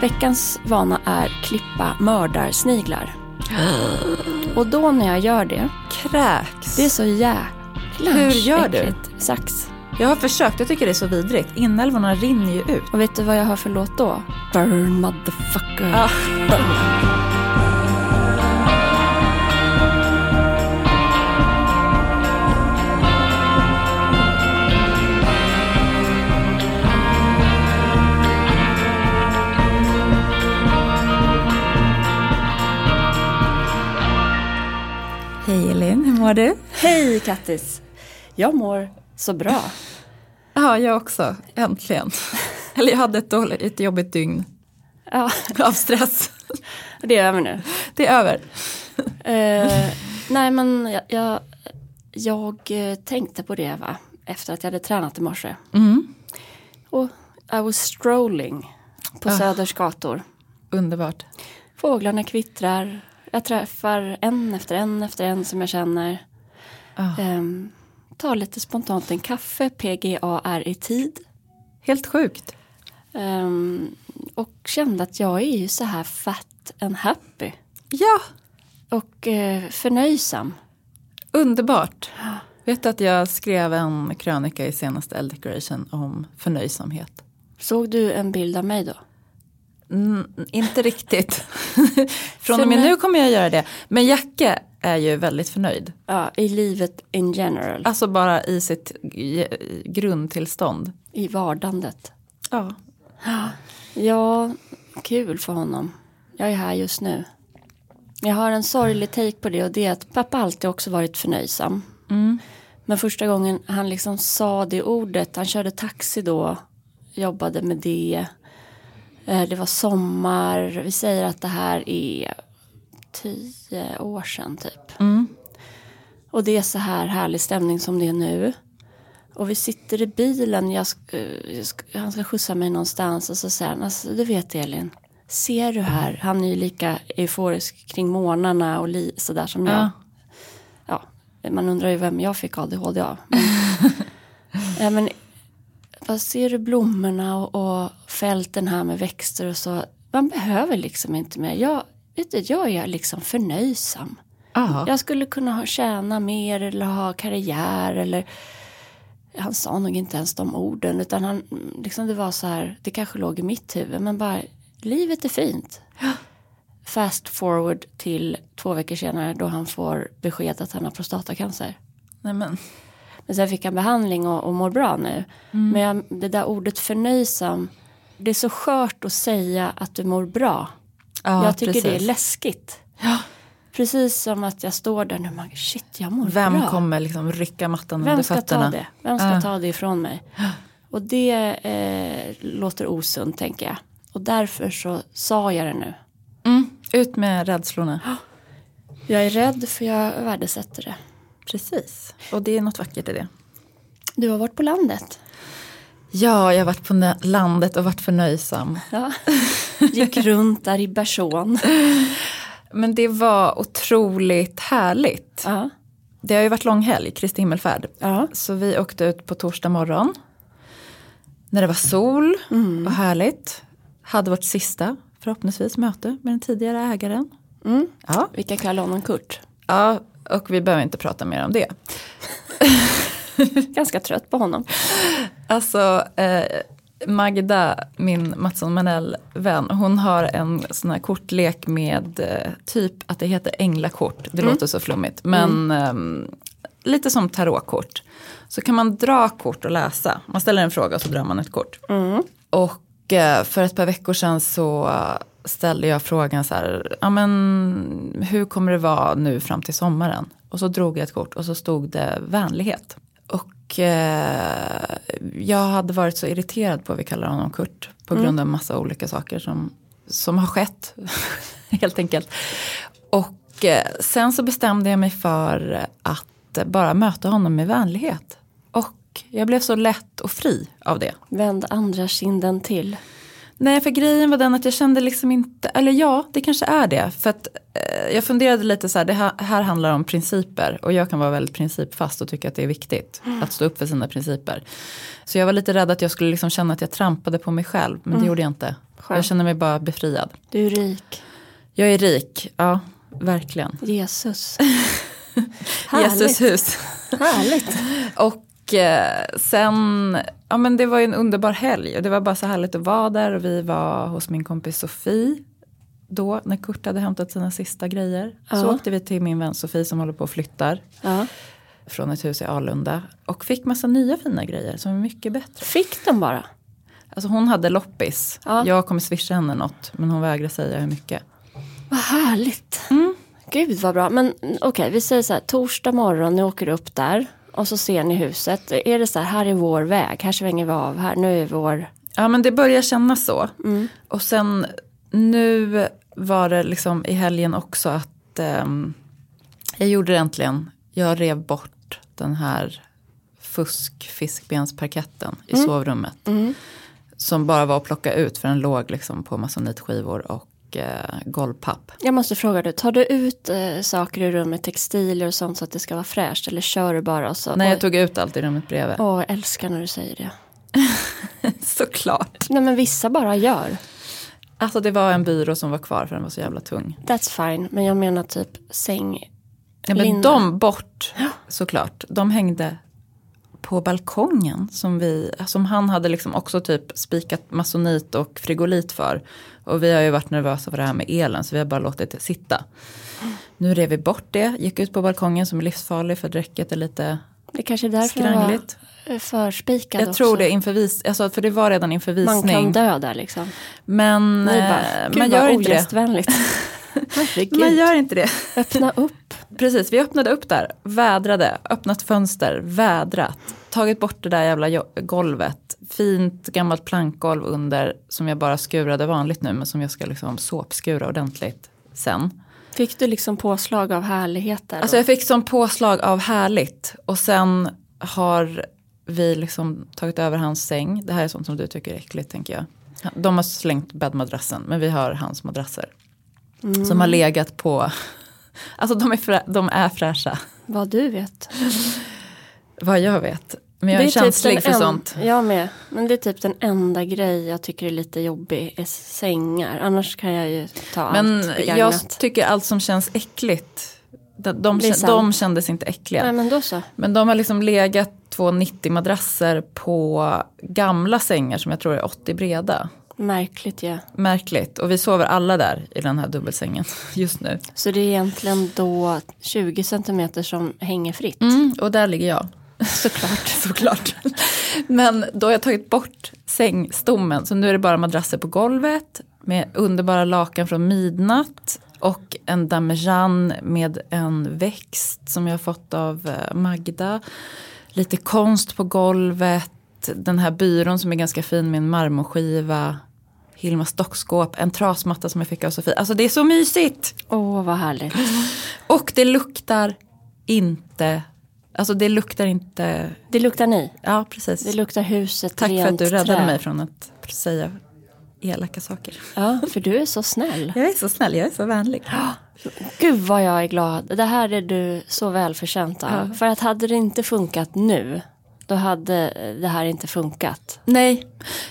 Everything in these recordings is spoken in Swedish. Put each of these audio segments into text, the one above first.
Veckans vana är klippa mördarsniglar. Och då när jag gör det, Kräks. det är så jäkla Hur gör du? Sax. Jag har försökt, jag tycker det är så vidrigt. Inälvorna rinner ju ut. Och vet du vad jag har för låt då? Burn motherfucker. Ja. Hej mår du? Hej Kattis! Jag mår så bra. Ja, jag också. Äntligen. Eller jag hade ett, dåligt, ett jobbigt dygn Ja, av stress. det är över nu. Det är över. Eh, nej men jag, jag, jag eh, tänkte på det va, efter att jag hade tränat i morse. Mm. Och I was strolling på Ah. Söders gator. Underbart. Fåglarna kvittrar. Jag träffar en efter en efter en som jag känner. Ah. Ehm, tar lite spontant en kaffe, PGA är i tid. Helt sjukt. Ehm, och kände att jag är ju så här fat and happy. Ja, Och eh, förnöjsam. underbart. Vet du att jag skrev en krönika i senaste L Decoration om förnöjsamhet? Såg du en bild av mig då? Mm, inte riktigt. Från och med nu kommer jag göra det. Men Jacke är ju väldigt förnöjd. Ja, i livet in general. Alltså bara i sitt grundtillstånd. I vardandet. Ja. Ja, kul för honom. Jag är här just nu. Jag har en sorglig take på det och det är att pappa alltid också varit förnöjsam. Mm. Men första gången han liksom sa det ordet, han körde taxi då, jobbade med det. Eh, Det var sommar, vi säger att det här är tio år sedan typ. Mm. Och det är så här härlig stämning som det är nu. Och vi sitter i bilen, jag eh, jag han ska skjutsa mig någonstans och så säger han, alltså, du vet Elin, ser du här, han är ju lika euforisk kring morgnarna och li- sådär som jag. Ja. Ja, man undrar ju vem jag fick ADHD av. Men, men, vad ser du blommorna och, och fälten här med växter och så. Man behöver liksom inte mer. Jag, vet du, jag är liksom förnöjsam. Ja. Jag skulle kunna ha, tjäna mer eller ha karriär eller han sa nog inte ens de orden utan han, liksom det var så här, det kanske låg i mitt huvud men bara livet är fint. Fast forward till två veckor senare då han får besked att han har prostatacancer. Nej, men. Men sen fick han behandling och, och mår bra nu. Men jag, det där ordet förnöjsam, det är så skört att säga att du mår bra. Ja, jag tycker det är precis. läskigt. Ja. Precis som att jag står där nu och man, shit jag mår Vem bra. kommer liksom rycka mattan Vem under ska fötterna? ta det? Vem ska Ja. ta det ifrån mig? Och det eh, låter osunt tänker jag. Och därför så sa jag det nu. Mm. Ut med rädslorna. Jag är rädd för jag värdesätter det. Precis. Och det är något vackert i det. Du har varit på landet. Ja, jag har varit på landet och varit förnöjsam. Ja. Gick runt där i Bersån. Men det var otroligt härligt. Ja. Det har ju varit långhelg, Kristi himmelfärd. Ja. Så vi åkte ut på torsdag morgon. När det var sol och härligt. Hade vårt sista, förhoppningsvis, möte med den tidigare ägaren. Mm. Ja, Vi kan kalla honom Kurt. ja och vi behöver inte prata mer om det. Ganska trött på honom. Alltså eh, Magda, min Mattsson Manell-vän, hon har en sån här kortlek med eh, typ att det heter änglakort. Det låter så flummigt. Men ehm, lite som tarotkort. Så kan man dra kort och läsa. Man ställer en fråga och så drar man ett kort. Och eh, för ett par veckor sedan så eh, ställde jag frågan så här, ja men hur kommer det vara nu fram till sommaren? Och så drog jag ett kort och så stod det vänlighet. Och eh, jag hade varit så irriterad på, vi kallar honom Kurt, på grund av massa olika saker som, som har skett. helt enkelt. Och eh, sen så bestämde jag mig för att bara möta honom med vänlighet. Och jag blev så lätt och fri av det. Vänd andra kinden till. Nej, för grejen var den att jag kände liksom inte, eller ja, det kanske är det. För att eh, jag funderade lite så här, det här, här handlar om principer. Och jag kan vara väldigt principfast och tycka att det är viktigt att stå upp för sina principer. Så jag var lite rädd att jag skulle liksom känna att jag trampade på mig själv, men det gjorde jag inte. Jag känner mig bara befriad. Du är rik. Jag är rik, ja verkligen. Jesus. Jesus hus. Härligt. Och eh, sen, ja men det var ju en underbar helg och det var bara så härligt att vara där och vi var hos min kompis Sofie då när Kurt hade hämtat sina sista grejer. Ja. Så åkte vi till min vän Sofie som håller på och flyttar Ja. från ett hus i Alunda och fick massa nya fina grejer som är mycket bättre. Fick de bara? Alltså hon hade loppis. Ja. Jag kommer swisha henne något men hon vägrar säga hur mycket. Vad härligt. Mm. Gud vad bra. Men okej, vi säger så här. Torsdag morgon, ni åker upp där. Och så ser ni huset. Är det så här, här är vår väg. Här svänger vi av. Här, nu är vår... Ja men det börjar kännas så. Mm. Och sen nu var det liksom i helgen också att ehm, jag gjorde det äntligen. Jag rev bort den här fusk fiskbensparketten i sovrummet. Mm. Som bara var att plocka ut för den låg liksom på masonitskivor och eh, golvpapp. Jag måste fråga dig, tar du ut eh, saker i rummet, textilier och sånt så att det ska vara fräscht? Eller kör du bara och så? Nej jag tog ut allt i rummet bredvid. Åh, jag älskar när du säger det. Såklart. Nej men vissa bara gör. Alltså det var en byrå som var kvar för den var så jävla tung. That's fine. Men jag menar typ säng. Ja, men Linne. de bort såklart. De hängde på balkongen som, vi, som han hade liksom också typ spikat masonit och frigolit för. Och vi har ju varit nervösa för det här med elen så vi har bara låtit det sitta. Nu rev vi bort det, gick ut på balkongen som är livsfarlig för dräcket är lite Det kanske är därför skrangligt. var förspikad Jag också. tror det inför vis, alltså för det var redan inför Man kan visning. dö där liksom. Men bara, eh, man gör inte det. Man gör inte det. Öppna upp. Precis, vi öppnade upp där, vädrade, öppnat fönster, vädrat, tagit bort det där jävla golvet, fint gammalt plankgolv under som jag bara skurade vanligt nu men som jag ska liksom såpskura ordentligt sen. Fick du liksom påslag av härligheter? Alltså jag fick som påslag av härligt och sen har vi liksom tagit över hans säng. Det här är sånt som du tycker är äckligt tänker jag. De har slängt bäddmadrassen men vi har hans madrasser. Som har legat på, alltså de är, frä, de är fräscha. Vad du vet. Vad jag vet. Men jag är, typ känslig den för en- sånt. Jag med. Men det är typ den enda grej jag tycker är lite jobbig är sängar. Annars kan jag ju ta Men allt jag begagnat. tycker allt som känns äckligt. De, de, är de kändes inte äckliga. Nej men då så. Men de har liksom legat två 90 madrasser på gamla sängar som jag tror är 80 breda. Märkligt ja. Märkligt. Och vi sover alla där i den här dubbelsängen just nu. Så det är egentligen då 20 centimeter som hänger fritt. Mm, och där ligger jag. Såklart. Såklart. Men då har jag tagit bort sängstommen. Så nu är det bara madrasser på golvet. Med underbara lakan från midnatt. Och en damejeanne med en växt som jag har fått av eh, Magda. Lite konst på golvet. Den här byrån som är ganska fin med en marmorskiva. Hilmas dockskåp. En trasmatta som jag fick av Sofie. Alltså det är så mysigt. Åh vad härligt. Och det luktar inte. Alltså det luktar inte. Det luktar ni. Ja precis. Det luktar huset Tack för att du räddade trä. mig från att säga elaka saker. Ja, för du är så snäll. Jag är så snäll, jag är så vänlig. Gud vad jag är glad. Det här är du så välförtjänt av. För att hade det inte funkat nu, då hade det här inte funkat. Nej,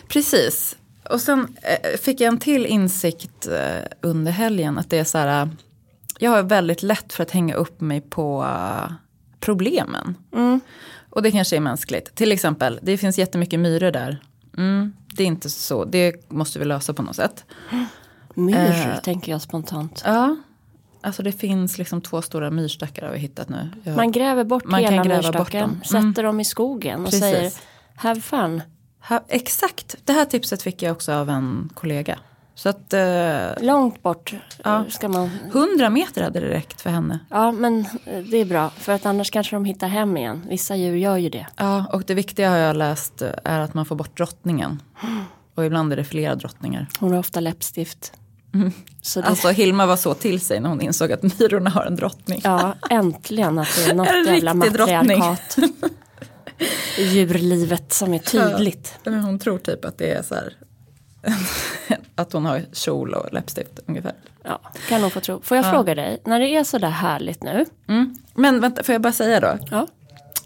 precis. Och sen eh, fick jag en till insikt eh, under helgen att det är så här. eh, Jag har väldigt lätt för att hänga upp mig på problemen. Och det kanske är mänskligt. Till exempel, det finns jättemycket myror där. Mm, det är inte så, det måste vi lösa på något sätt. Myr, Eh. tänker jag spontant. Ja, alltså det finns liksom två stora myrstackar har vi hittat nu. Jag, Man gräver bort Man hela myrstacken. Mm. sätter dem i skogen och Precis. säger have fun. ha, exakt, det här tipset fick jag också av en kollega. Så att eh, Långt bort Ja. ska man... 100 meter hade det räckt för henne. Ja, men eh, det är bra. För att annars kanske de hittar hem igen. Vissa djur gör ju det. Ja, och det viktiga har jag läst eh, är att man får bort drottningen. Och ibland är det flera drottningar. Hon har ofta läppstift. Så det, Alltså Hilma var så till sig när hon insåg att myrorna har en drottning. Ja, äntligen att det är något En jävla drottning. matriarkat. i djurlivet som är tydligt. Men hon tror typ att det är så här. att hon har kjol och läppstift ungefär. Ja, kan hon få tro. Får jag fråga dig, när det är så där härligt nu. Mm. Men vänta, får jag bara säga då? Ja.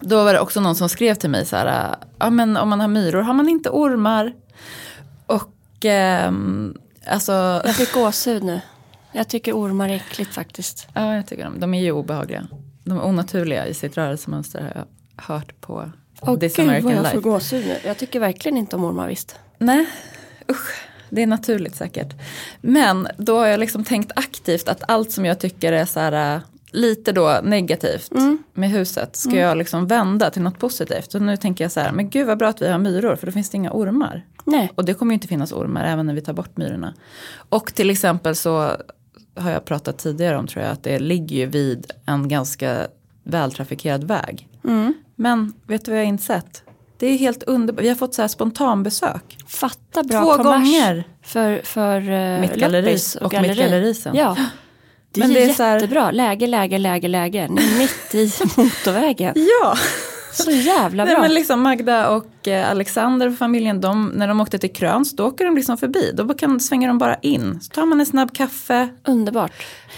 Då var det också någon som skrev till mig så här. Ja men om man har myror har man inte ormar. Och ehm, alltså, Jag fick gåshud nu. Jag tycker ormar är äckligt faktiskt. ja jag tycker de, de är ju obehagliga. De är onaturliga i sitt rörelsemönster har jag hört på Åh This gud vad jag får gåshud nu. Jag tycker verkligen inte om ormar visst. Nej, usch. Det är naturligt säkert. Men då har jag liksom tänkt aktivt att allt som jag tycker är så här äh, lite då negativt med huset ska jag liksom vända till något positivt. Så nu tänker jag så här, men gud vad bra att vi har myror för då finns det inga ormar. Nej. Och det kommer ju inte finnas ormar även när vi tar bort myrorna. Och till exempel så har jag pratat tidigare om tror jag att det ligger ju vid en ganska vältrafikerad väg. Men vet du vad jag har insett? Det är helt underbart. Vi har fått så här spontanbesök. Fatta bra Två gånger. För, för uh, Mitt galleri och mitt galleri sen. Ja. Det är, Men det är så här- jättebra. Läge, läge, läge, läge. Ni är mitt i motorvägen. Ja, Så jävla Nej, bra. men liksom Magda och eh, Alexander och familjen, de, när de åkte till Kröns, då åker de liksom förbi. Då kan, svänger de bara in. Så tar man en snabb kaffe. Underbart.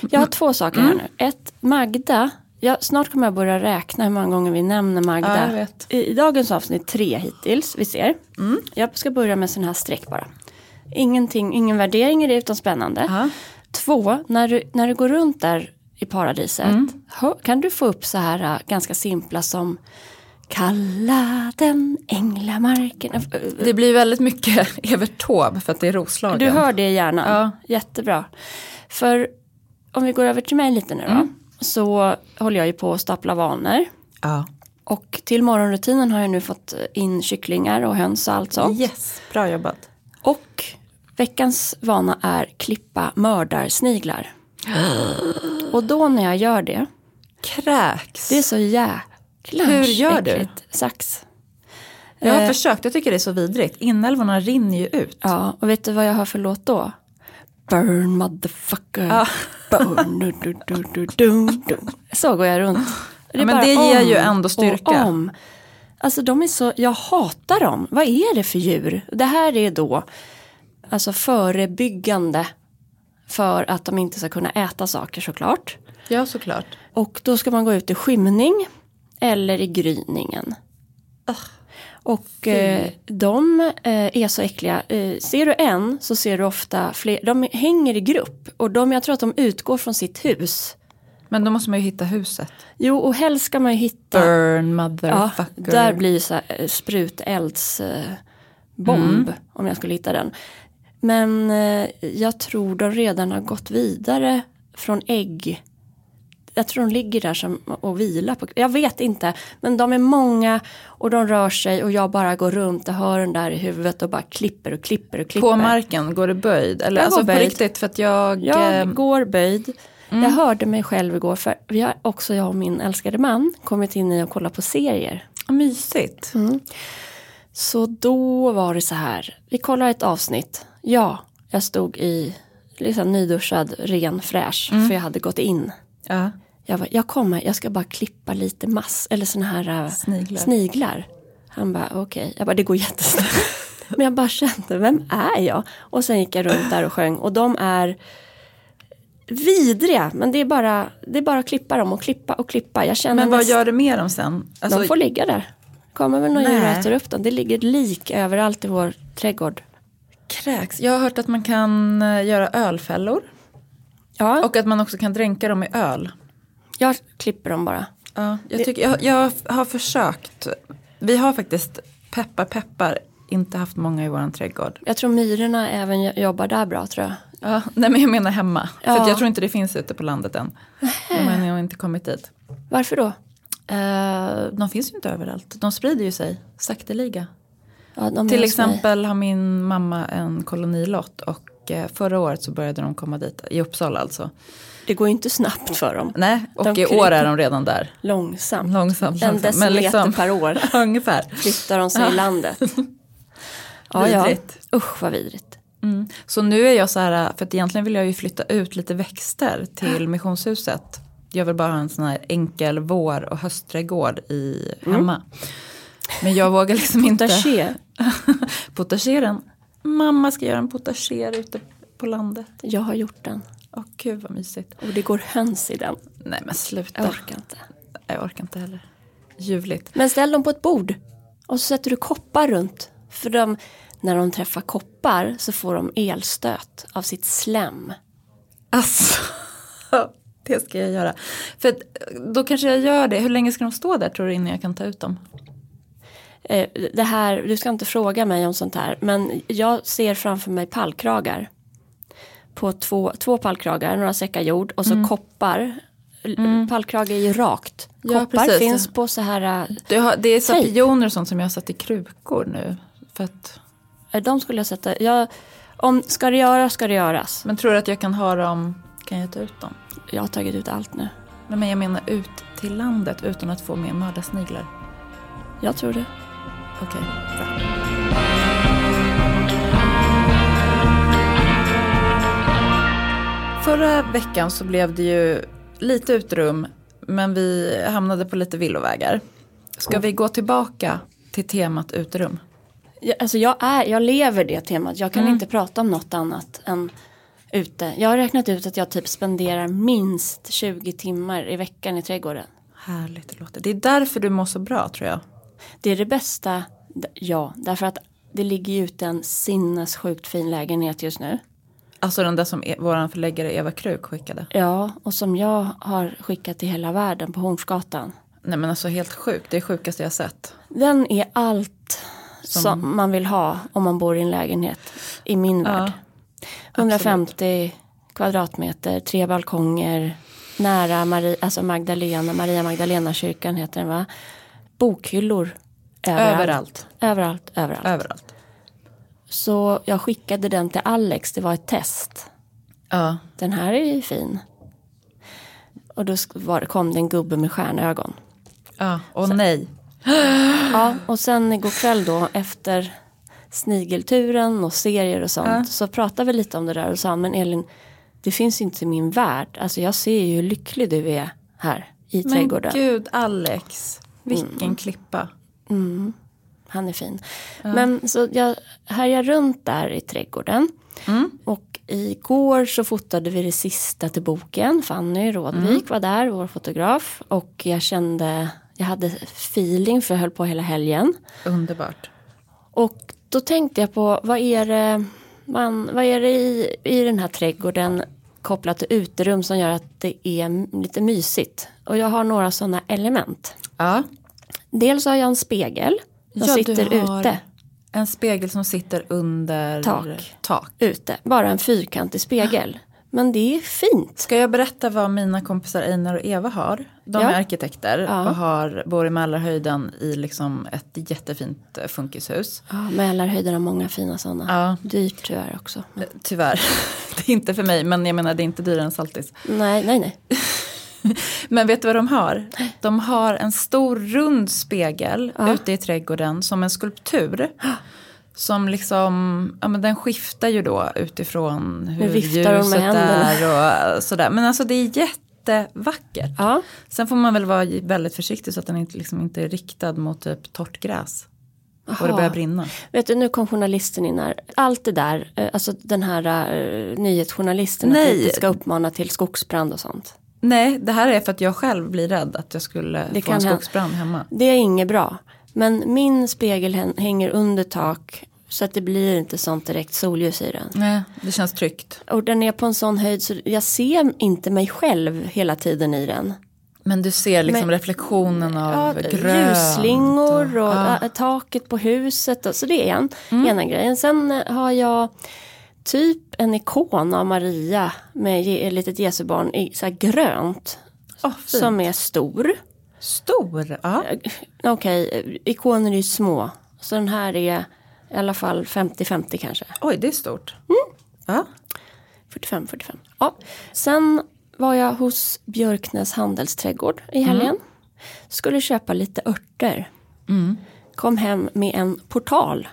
Jag har två saker Mm. här nu. Ett, Magda. Jag, snart kommer jag börja räkna hur många gånger vi nämner Magda. Ja. I, I dagens avsnitt tre hittills, vi ser. Mm. Jag ska börja med sån här streck bara. Ingenting, ingen värdering i det utan spännande. Ja. Två, när du, när du går runt där i paradiset. Mm. kan du få upp så här äh, ganska simpla som Kalla den änglamarken. Äh, äh, Det blir väldigt mycket Evert Taube för att det är Roslagen. Du hör det i hjärnan. Ja. Jättebra. För om vi går över till mig lite nu då. Mm. Så håller jag ju på att stapla vanor. Ja. Och till morgonrutinen har jag nu fått in kycklingar och höns och allt sånt. Yes, bra jobbat. Och veckans vana är klippa mördarsniglar. och då när jag gör det, Kräks. det är så jäkla Hur gör du? äckligt. Sax. Jag har Eh. försökt, jag tycker det är så vidrigt. Inälvorna rinner ju ut. Ja, och vet du vad jag har för låt då? Burn motherfucker. Ja. Du, du, du, du. Så går jag runt. är men bara det ger ju ändå styrka. Om. Alltså de är så, jag hatar dem. Vad är det för djur? Det här är då alltså förebyggande för att de inte ska kunna äta saker såklart. Ja, såklart. Och då ska man gå ut i skymning eller i gryningen. Och eh, de eh, är så äckliga. Eh, ser du en så ser du ofta fler. De hänger i grupp och de, jag tror att de utgår från sitt hus. Men då måste man ju hitta huset. Jo, och helst ska man ju hitta. Burn ja, motherfucker. där blir så här, eh, spruteldsbomb. Eh, bomb, Om jag skulle hitta den. Men eh, jag tror de redan har gått vidare från ägg. Jag tror de ligger där som, och vilar på. Jag vet inte. Men de är många och de rör sig och jag bara går runt och hör den där i huvudet och bara klipper och klipper och klipper. På marken, går du böjd? Eller Jag alltså går på böjd. riktigt för att jag... Jag eh, går böjd. Jag hörde mig själv igår för vi har också jag och min älskade man kommit in i och kollat på serier. Mysigt. Så då var det så här, vi kollar ett avsnitt. Ja, jag stod i liksom nyduschad, ren, fräsch, för jag hade gått in. Ja. Jag, bara, jag kommer, jag ska bara klippa lite mass, eller såna här äh, Sniglar. sniglar. Han bara, okej, jag bara, det går jättesnabbt. Men jag bara kände, vem är jag? Och sen gick jag runt där och sjöng och de är vidriga, men det är bara, det är bara att klippa dem och klippa och klippa. Jag känner Men vad näst- gör du med dem sen? Alltså, de får ligga där. Kommer väl någon djur och äter upp dem. Det ligger lik överallt i vår trädgård. kräks. Jag har hört att man kan eh, göra ölfällor. Ja, Och att man också kan dränka dem i öl. jag klipper dem bara. Ja, jag, tycker, jag, jag har försökt. Vi har faktiskt, peppar peppar, inte haft många i våran trädgård. Jag tror myrorna även jo- jobbar där bra tror jag. Ja, nej men jag menar hemma. För Ja. att jag tror inte det finns ute på landet än. De har inte kommit dit. Varför då? Eh, de finns ju inte överallt. De sprider ju sig sakteliga. Ja, Till hos mig. exempel har min mamma en kolonilott och förra året så började de komma dit, i Uppsala alltså. Det går ju inte snabbt för dem. Nej, och De i år är de redan där. Långsamt. Långsamt, En långsamt. decimeter liksom- per år Ungefär. flyttar de sig i landet. Ja, ja. Vidrigt. Usch vad vidrigt. Mm. Så nu är jag så här, för att egentligen vill jag ju flytta ut lite växter till missionshuset. Jag vill bara ha en sån här enkel vår och höstträdgård i, hemma. Men jag vågar liksom inte Potager. potageren. Mamma ska göra en potager ute på landet. Jag har gjort den. Åh gud vad mysigt. Och det går höns i den. Nej men sluta. Jag orkar inte. Jag orkar inte heller. Ljuvligt. Men ställ dem på ett bord. Och så sätter du koppar runt. För de, när de träffar koppar så får de elstöt av sitt slem. Alltså, det ska jag göra. För då kanske jag gör det. Hur länge ska de stå där tror du innan jag kan ta ut dem? Eh, det här, du ska inte fråga mig om sånt här, men jag ser framför mig pallkragar. På två, två pallkragar, några säckar jord och så koppar. Mm. Pallkrage är ju rakt. Ja, Koppar precis. finns på så här, Det, har, det är så Tejp. pioner och sånt som jag har satt i krukor nu. För att, eh, de skulle jag sätta, jag, om ska det göras ska det göras. men tror du att jag kan ha dem, kan jag ta ut dem? Jag har tagit ut allt nu. Men jag menar ut till landet utan att få med mördarsniglar. Jag tror det. Okej, bra. Förra veckan så blev det ju lite utrum men vi hamnade på lite villovägar. Ska vi gå tillbaka till temat uterum? Jag, alltså jag, är, jag lever det temat. Jag kan inte prata om något annat än ute. Jag har räknat ut att jag typ spenderar minst 20 timmar i veckan i trädgården. Härligt det låter. Det är därför du mår så bra tror jag. Det är det bästa, ja, därför att det ligger ju ute en sinnessjukt fin lägenhet just nu. Alltså den där som e- vår förläggare Eva Kruk skickade. Ja, och som jag har skickat till hela världen på Hornsgatan. Nej men alltså helt sjukt, det är sjukaste jag sett. Den är allt som, Som- man vill ha om man bor i en lägenhet i min Ja, värld. 150 kvadratmeter, tre balkonger, nära Maria, alltså Magdalena, Maria Magdalena kyrkan heter den va? Bokhyllor överallt. Överallt. Överallt, överallt. Överallt. Så jag skickade den till Alex, det var ett test. Ja. Den här är ju fin. Och då var, kom det en gubbe med stjärnögon. Ja, och nej. Ja, och sen igår kväll då efter snigelturen och serier och sånt Ja. så pratade vi lite om det där och sa men Elin det finns inte i min värld. Alltså jag ser ju hur lycklig du är här i Men trädgården. gud Alex, vilken klippa. Han är fin. Men så jag härjar runt där i trädgården. Mm. Och igår så fotade vi det sista till boken. Fanny Rådvik Mm. var där, vår fotograf. Och jag kände, jag hade feeling för jag höll på hela helgen. Underbart. Och då tänkte jag på vad är det, man, vad är det i, i den här trädgården kopplat till uterum som gör att det är lite mysigt. Och jag har några sådana element. Ja. Dels har jag en spegel som Ja, sitter ute. En spegel som sitter under Tak. tak. ute. Bara en fyrkantig spegel. Men det är fint. Ska jag berätta vad mina kompisar Einar och Eva har? De Ja. är arkitekter Ja. och har, bor i Mälarhöjden i liksom ett jättefint eh, funkishus. Ja, Mälarhöjden har många fina sådana. Ja. Dyrt tyvärr också. Men, Eh, Tyvärr, det är inte för mig men jag menar det är inte dyrare än Saltis. nej, nej, nej. Men vet du vad de har? De har en stor rund spegel Ja. ute i trädgården som en skulptur. Som liksom, ja men den skiftar ju då utifrån hur ljuset är och sådär. Men alltså det är jättevackert. Ja, Sen får man väl vara väldigt försiktig så att den inte, liksom inte är riktad mot typ torrt gräs. Och det Aha. börjar brinna. vet du nu kom journalisten in här. Allt det där, eh, alltså den här uh, nyhetsjournalisten att Nej. vi inte ska uppmana till skogsbrand och sånt. Nej, det här är för att jag själv blir rädd att jag skulle Det få en skogsbrand hemma. Det är inget bra. Men min spegel hän- hänger under tak så att det blir inte sånt direkt solljus i den. Nej, det känns tryggt. Och den är på en sån höjd så jag ser inte mig själv hela tiden i den. Men du ser liksom Men- reflektionen av Ja, grönt. ljusslingor och, ja. ä, taket på huset. Och, så det är en, ena grejen. Sen har jag typ en ikon av Maria med ett litet Jesubarn i så grönt. Fint. som är stor. Stor, ja. Okej, eh, ikoner är ju små. Så den här är i alla fall 50-50 kanske. Oj, det är stort. Ja. 45-45. Ja. Sen var jag hos Björknäs handelsträdgård i helgen. Skulle köpa lite örter. Kom hem med en portal.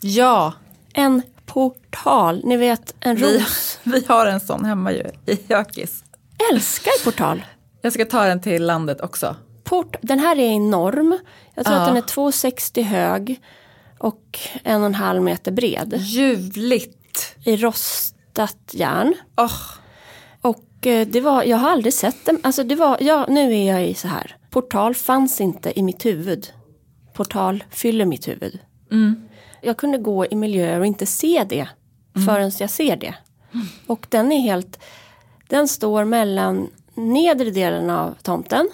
ja, En portal, ni vet en vi, ros. vi har en sån hemma ju i Hökis. Älskar portal. Jag ska ta den till landet också. Port, den här är enorm. Jag tror Ja. att den är 2,60 hög och en och en halv meter bred. Ljuvligt. I rostat järn. Åh, Och eh, det var, jag har aldrig sett den. Alltså det var, ja, nu är jag i så här. Portal fanns inte i mitt huvud. Portal fyller mitt huvud. Jag kunde gå i miljöer och inte se det förrän jag ser det. Och den är helt, den står mellan nedre delen av tomten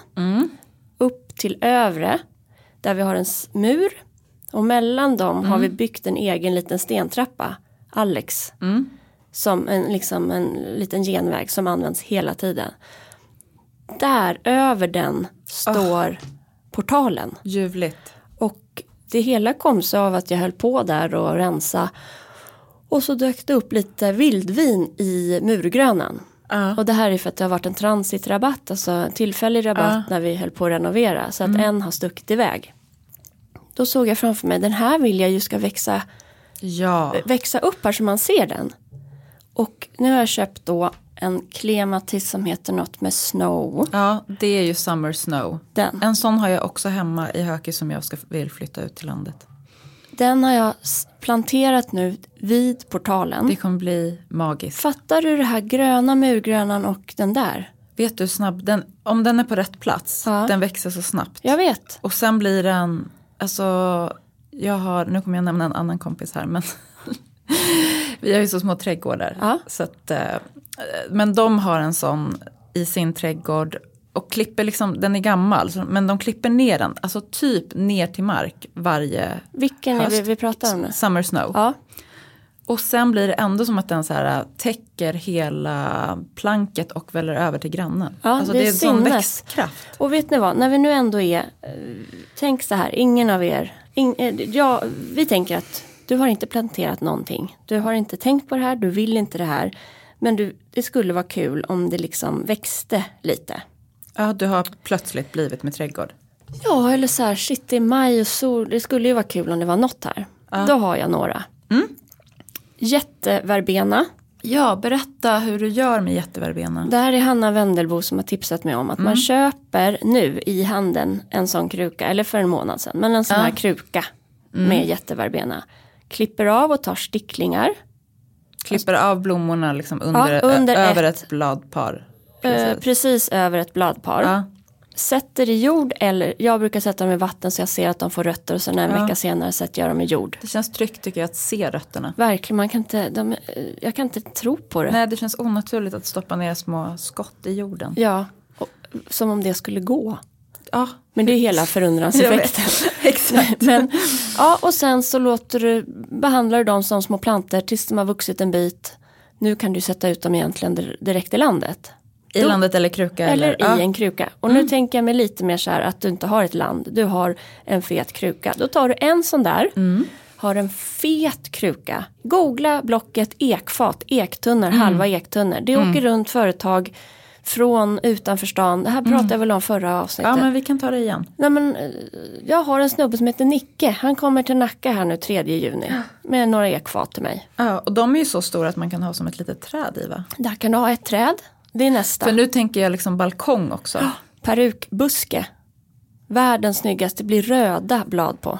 upp till övre där vi har en mur och mellan dem har vi byggt en egen liten stentrappa, Alex. Som en, liksom en liten genväg som används hela tiden. Där över den står portalen. Ljuvligt. Det hela kom sig av att jag höll på där och rensa. Och så dök det upp lite vildvin i murgrönan. Ja. Och det här är för att det har varit en transitrabatt, alltså en tillfällig rabatt när vi höll på att renovera. Så att en har stuckit iväg. Då såg jag framför mig, den här vill jag ju ska växa, Ja. växa upp här så man ser den. Och nu har jag köpt då en klematis som heter något med snow. ja, det är ju Summer Snow. Den. En sån har jag också hemma i Höke som jag ska, vill flytta ut till landet. Den har jag planterat nu vid portalen. Det kommer bli magiskt. Fattar du det här gröna murgrönan och den där? Vet du snabb, den, om den är på rätt plats, Ja. den växer så snabbt. Jag vet. Och sen blir den, alltså, jag har, nu kommer jag nämna en annan kompis här, men vi har ju så små trädgårdar. Ja. Så att, eh, men de har en sån i sin trädgård och klipper liksom, den är gammal, men de klipper ner den, alltså typ ner till mark varje Vilken är höst. vi, vi pratar om nu? Summer snow. Ja, Och sen blir det ändå som att den så här täcker hela planket och väller över till grannen. Ja, alltså det det är är en sån växtkraft. och vet ni vad, när vi nu ändå är, eh, tänk så här, ingen av er, ing, eh, ja, vi tänker att du har inte planterat någonting. Du har inte tänkt på det här, du vill inte det här. Men du, det skulle vara kul om det liksom växte lite. Ja, du har plötsligt blivit med trädgård. Ja, eller så här, shit det är maj och sol, det skulle ju vara kul om det var något här. Då har jag några. Jätteverbena. Ja, berätta hur du gör med jätteverbena. Det här är Hanna Wendelbo som har tipsat mig om att man köper nu i handeln en sån kruka, eller för en månad sedan, men en sån här kruka med jätteverbena. Klipper av och tar sticklingar. Klipper av blommorna liksom under, Ja, under ö- över ett- ett bladpar. Precis. Precis. precis över ett bladpar. Ja. Sätter i jord eller jag brukar sätta dem i vatten så jag ser att de får rötter och sen en vecka senare sätter jag dem i jord. Det känns tryggt tycker jag att se rötterna. Verkligen, man kan inte, de, jag kan inte tro på det. Nej, det känns onaturligt att stoppa ner små skott i jorden. Ja, och, som om det skulle gå. Ja, Men det är hela förundranseffekten. Exakt. Men, ja, och sen så låter du, behandlar du dem som små plantor tills de har vuxit en bit. Nu kan du sätta ut dem egentligen dir- direkt i landet. I Då- landet eller kruka? Eller, Eller, ja. i en kruka. Och nu tänker jag mig lite mer så här att du inte har ett land. Du har en fet kruka. Då tar du en sån där. Har en fet kruka. Googla blocket ekfat, ektunnor, halva ektunnor. Det åker runt företag från utanför stan. Det här pratade jag väl om förra avsnittet. ja, men vi kan ta det igen. Nej, men, eh, jag har en snubbe som heter Nicke. Han kommer till Nacka här nu 3 juni. Med några ekfat till mig. Ja, och de är ju så stora att man kan ha som ett litet träd i va? Där kan du ha ett träd. Det är nästa. För nu tänker jag liksom balkong också. Perukbuske. Världens snyggaste. blir röda blad på.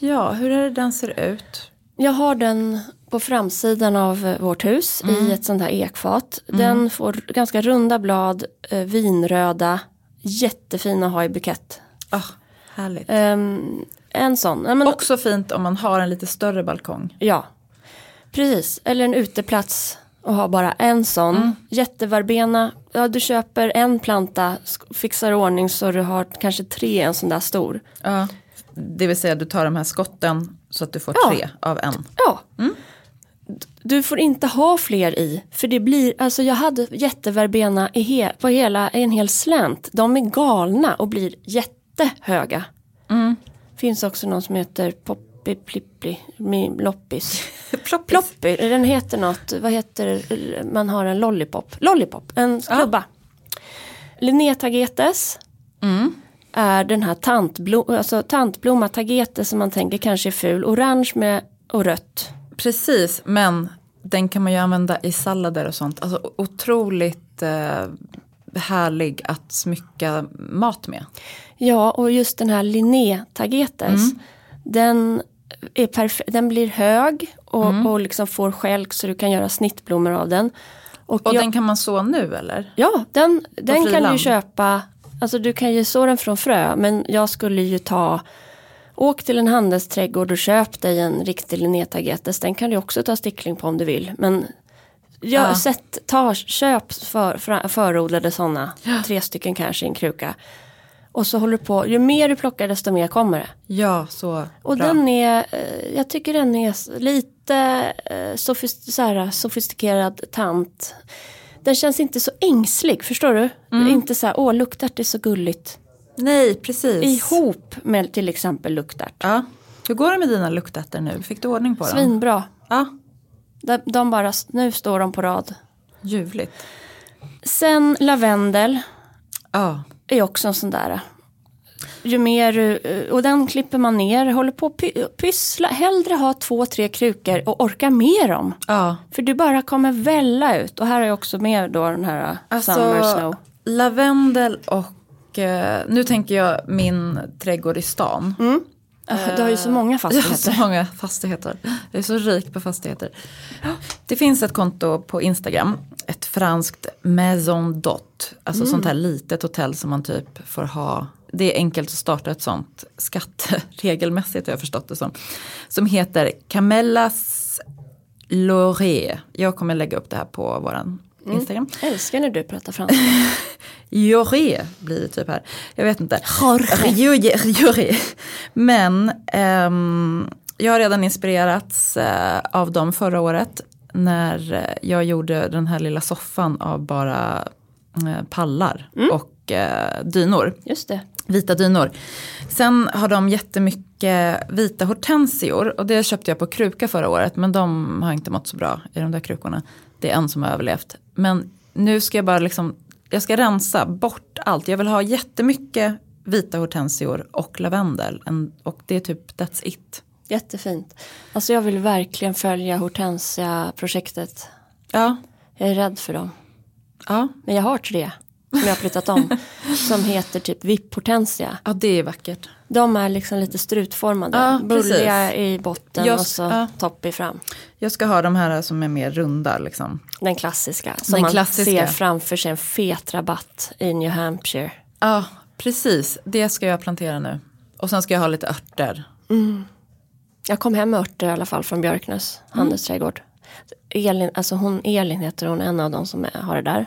Ja, hur är det den ser ut? Jag har den på framsidan av eh, vårt hus i ett sånt här ekfat. Den får ganska runda blad, eh, vinröda, jättefina att ha i bukett. Ah, härligt. Ehm, en sån. Ja, men, Också fint om man har en lite större balkong. ja, precis. Eller en uteplats och ha bara en sån. Jätteverbena. Ja, du köper en planta, fixar ordning så du har kanske tre en sån där stor. Ja. Det vill säga du tar de här skotten så att du får Ja. tre av en. Ja. D- Du får inte ha fler i. För det blir, alltså jag hade jätteverbena i he, på hela, en hel slänt. De är galna och blir jättehöga. Finns också någon som heter Poppy Plippli, Loppis. Ploppis. Ploppy, den heter något, vad heter man har en lollipop. Lollipop, en klubba. Linné tagetes. Är den här tantblom, alltså tantblomma tagetes som man tänker kanske är ful. Orange med och rött. Precis, men den kan man ju använda i sallader och sånt. Alltså otroligt eh, härlig att smycka mat med. Ja, och just den här Linné tagetes. Den, är perfe- den blir hög och, och liksom får skälk så du kan göra snittblommor av den. Och, Och jag, den kan man så nu eller? ja, den, den kan du köpa. Alltså du kan ju så den från frö men jag skulle ju ta Åk till en handelsträdgård och köp dig en riktig Linnetagetes. Den kan du också ta stickling på om du vill. Men jag Ja. sett, ta, köp för, för, förodlade sådana. Tre stycken kanske i en kruka. Och så håller du på, ju mer du plockar desto mer kommer det. Ja, så Och bra. den är, eh, jag tycker den är lite eh, sofist, så här, sofistikerad tant. Den känns inte så ängslig, förstår du? Mm. Inte så här, åh luktärt är så gulligt. Nej, precis. Ihop med till exempel luktärt. Ja. Hur går det med dina luktärtor nu? Fick du ordning på dem? Svinbra. Ja, De, de bara, nu står de på rad. ljuvligt. Sen lavendel Ja, är också en sån där. Ju mer eh, och den klipper man ner, håller på att py- pyssla. Hellre ha två, tre krukor och orka med dem. ja. För du bara kommer välla ut. Och här är också med då den här uh, Summer Snow. Alltså, lavendel och eh, nu tänker jag min trädgård i stan. Ah, Du har ju så många Jag har så fastigheter. många fastigheter. Jag är så rik på fastigheter. Det finns ett konto på Instagram. Ett franskt Maison Dot. Alltså sånt här litet hotell som man typ får ha. Det är enkelt att starta ett sånt skatteregelmässigt har jag förstått det som. Som heter Camellas Loré. Jag kommer lägga upp det här på våran Instagram. Älskar när du pratar franska. Joré blir det typ här. Jag vet inte. Joré. Joré. Men ehm, jag har redan inspirerats eh, av dem förra året. När jag gjorde den här lilla soffan av bara eh, pallar och eh, dynor. Just det. Vita dynor. Sen har de jättemycket vita hortensior och det köpte jag på kruka förra året men de har inte mått så bra i de där krukorna. Det är en som har överlevt. Men nu ska jag bara liksom, jag ska rensa bort allt. Jag vill ha jättemycket vita hortensior och lavendel En- och det är typ that's it. Jättefint. Alltså jag vill verkligen följa Hortensia-projektet. Ja, Jag är rädd för dem. ja, Men jag har tre som jag har flyttat om. som heter typ VIP-hortensia. ja det är vackert. De är liksom lite strutformade. Ja. Bulliga i botten Just- och så ja. toppig fram. Jag ska ha de här som är mer runda liksom. Den klassiska. Som Den man klassiska. ser framför sig en fet rabatt i New Hampshire. Ja, precis. Det ska jag plantera nu. Och sen ska jag ha lite örter. Jag kom hem med örter i alla fall från Björknäs handelsträdgård. Elin, alltså hon, Elin heter hon, en av de som är, har det där.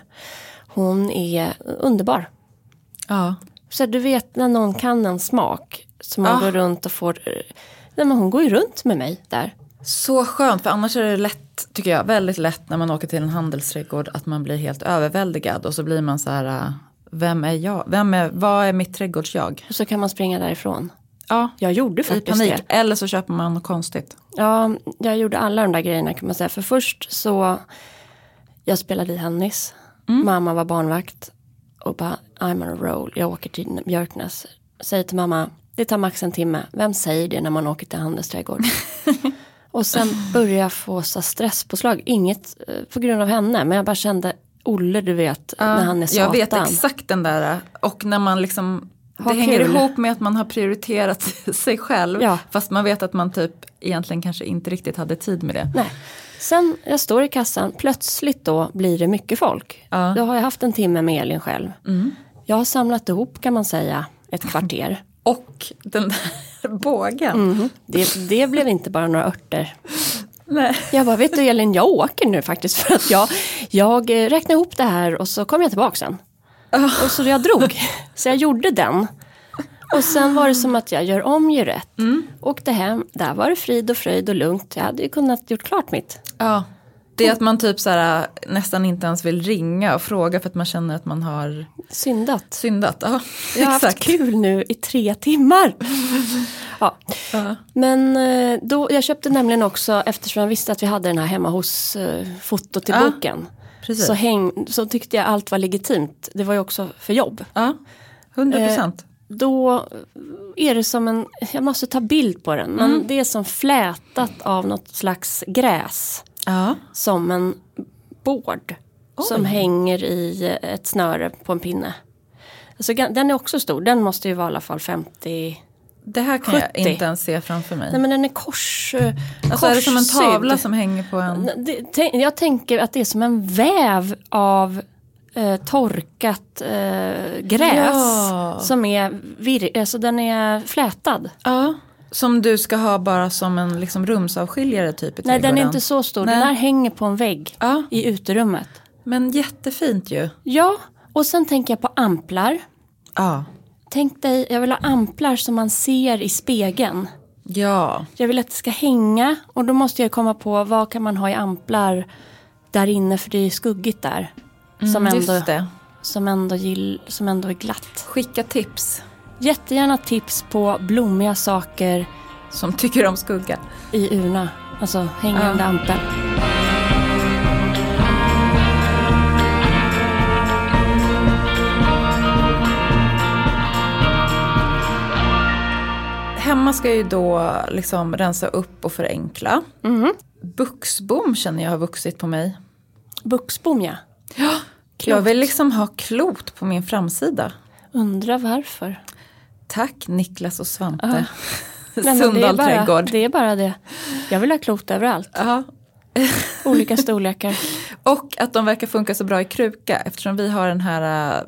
Hon är underbar. Ja. Så du vet när någon kan en smak. Så man Ah. går runt och får... Nej, men hon går ju runt med mig där. Så skönt, för annars är det lätt, tycker jag, väldigt lätt när man åker till en handelsträdgård att man blir helt överväldigad och så blir man så här, äh, vem är jag? Vem är, vad är mitt trädgårdsjag? Och så kan man springa därifrån. Ja, Jag gjorde i faktiskt panik. det. Eller så köper man något konstigt. Ja, jag gjorde alla de där grejerna kan man säga. För först så, jag spelade i tennis. Mamma var barnvakt. Och bara, I'm on a roll. Jag åker till Björknäs. Säger till mamma, det tar max en timme. Vem säger det när man åker till handelsträdgård? och sen började jag få så stresspåslag. Inget eh, på grund av henne. Men jag bara kände, Olle du vet, när han är satan. jag vet exakt den där. Och när man liksom, det hänger kul. ihop med att man har prioriterat sig själv. Ja. Fast man vet att man typ egentligen kanske inte riktigt hade tid med det. Nej. Sen jag står i kassan, plötsligt då blir det mycket folk. Ja. Mm. Då har jag haft en timme med Elin själv. Jag har samlat ihop kan man säga ett kvarter. Och den där bågen. Mhm. Det, det blev inte bara några örter. Nej. Jag bara, vet du Elin, jag åker nu faktiskt för att jag, jag eh, räknade ihop det här och så kom jag tillbaka sen. Och så jag drog. Så jag gjorde den. Och sen var det som att jag gör om, gör rätt. Åkte hem, där var det frid och fröjd och lugnt. Jag hade ju kunnat gjort klart mitt. Ja. Det är att man typ så här, nästan inte ens vill ringa och fråga för att man känner att man har Syndat. syndat. Ja, Jag har haft kul nu i tre timmar. Ja. Ja. Men eh, då, jag köpte nämligen också, eftersom jag visste att vi hade den här hemma hos eh, fotot till Ja, boken. precis. Så, häng, så tyckte jag allt var legitimt. Det var ju också för jobb. Ja, 100 procent. Då är det som en, jag måste ta bild på den, men det är som flätat av något slags gräs. ja. Som en bård. Som hänger i ett snöre på en pinne. Alltså, den är också stor, den måste ju vara i alla fall 50 Det här kan jag 70. inte ens se framför mig. Nej men den är kors, alltså är det som en tavla som hänger på en... Jag tänker att det är som en väv av eh, torkat eh, gräs. Ja. Som är vir- alltså den är flätad. Ja. Som du ska ha bara som en liksom rumsavskiljare typ i Nej, den är inte så stor. Nej. Den här hänger på en vägg Ja, i uterummet. men jättefint ju. Ja, och sen tänker jag på amplar. Ja. Tänk dig, jag vill ha amplar som man ser i spegeln. Ja. Jag vill att det ska hänga och då måste jag komma på vad kan man ha i amplar där inne för det är skuggigt där. Som, Mm, ändå, som, ändå gill, som ändå är glatt. Skicka tips. Jättegärna tips på blommiga saker Som tycker om skugga. i urna. Alltså hängande Ja. ampel. Hemma ska jag ju då liksom rensa upp och förenkla. Mhm. Buxbom känner jag har vuxit på mig. Buxbom ja. Jag vill liksom ha klot på min framsida. Undrar varför. Tack Niklas och Svante. Nej, men det, är Sunndal bara, trädgård. det är bara det. Jag vill ha klot överallt. Ja. Olika storlekar. Och att de verkar funka så bra i kruka eftersom vi har den här, äh,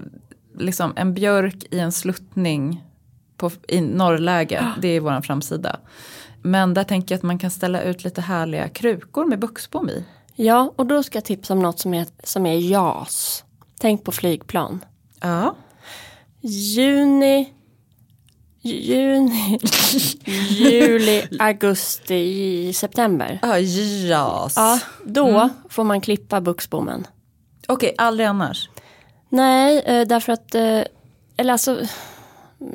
liksom en björk i en sluttning på, i norrläge. Det är vår framsida. Men där tänker jag att man kan ställa ut lite härliga krukor med buxbom i. Ja, och då ska jag tipsa om något som är, som är JAS. Tänk på flygplan. Ja. Juni, juni, juli, augusti, september. Ja, jas. Ja, då får man klippa buxbommen. Okej, aldrig annars. Nej, eh, därför att, eh, eller alltså,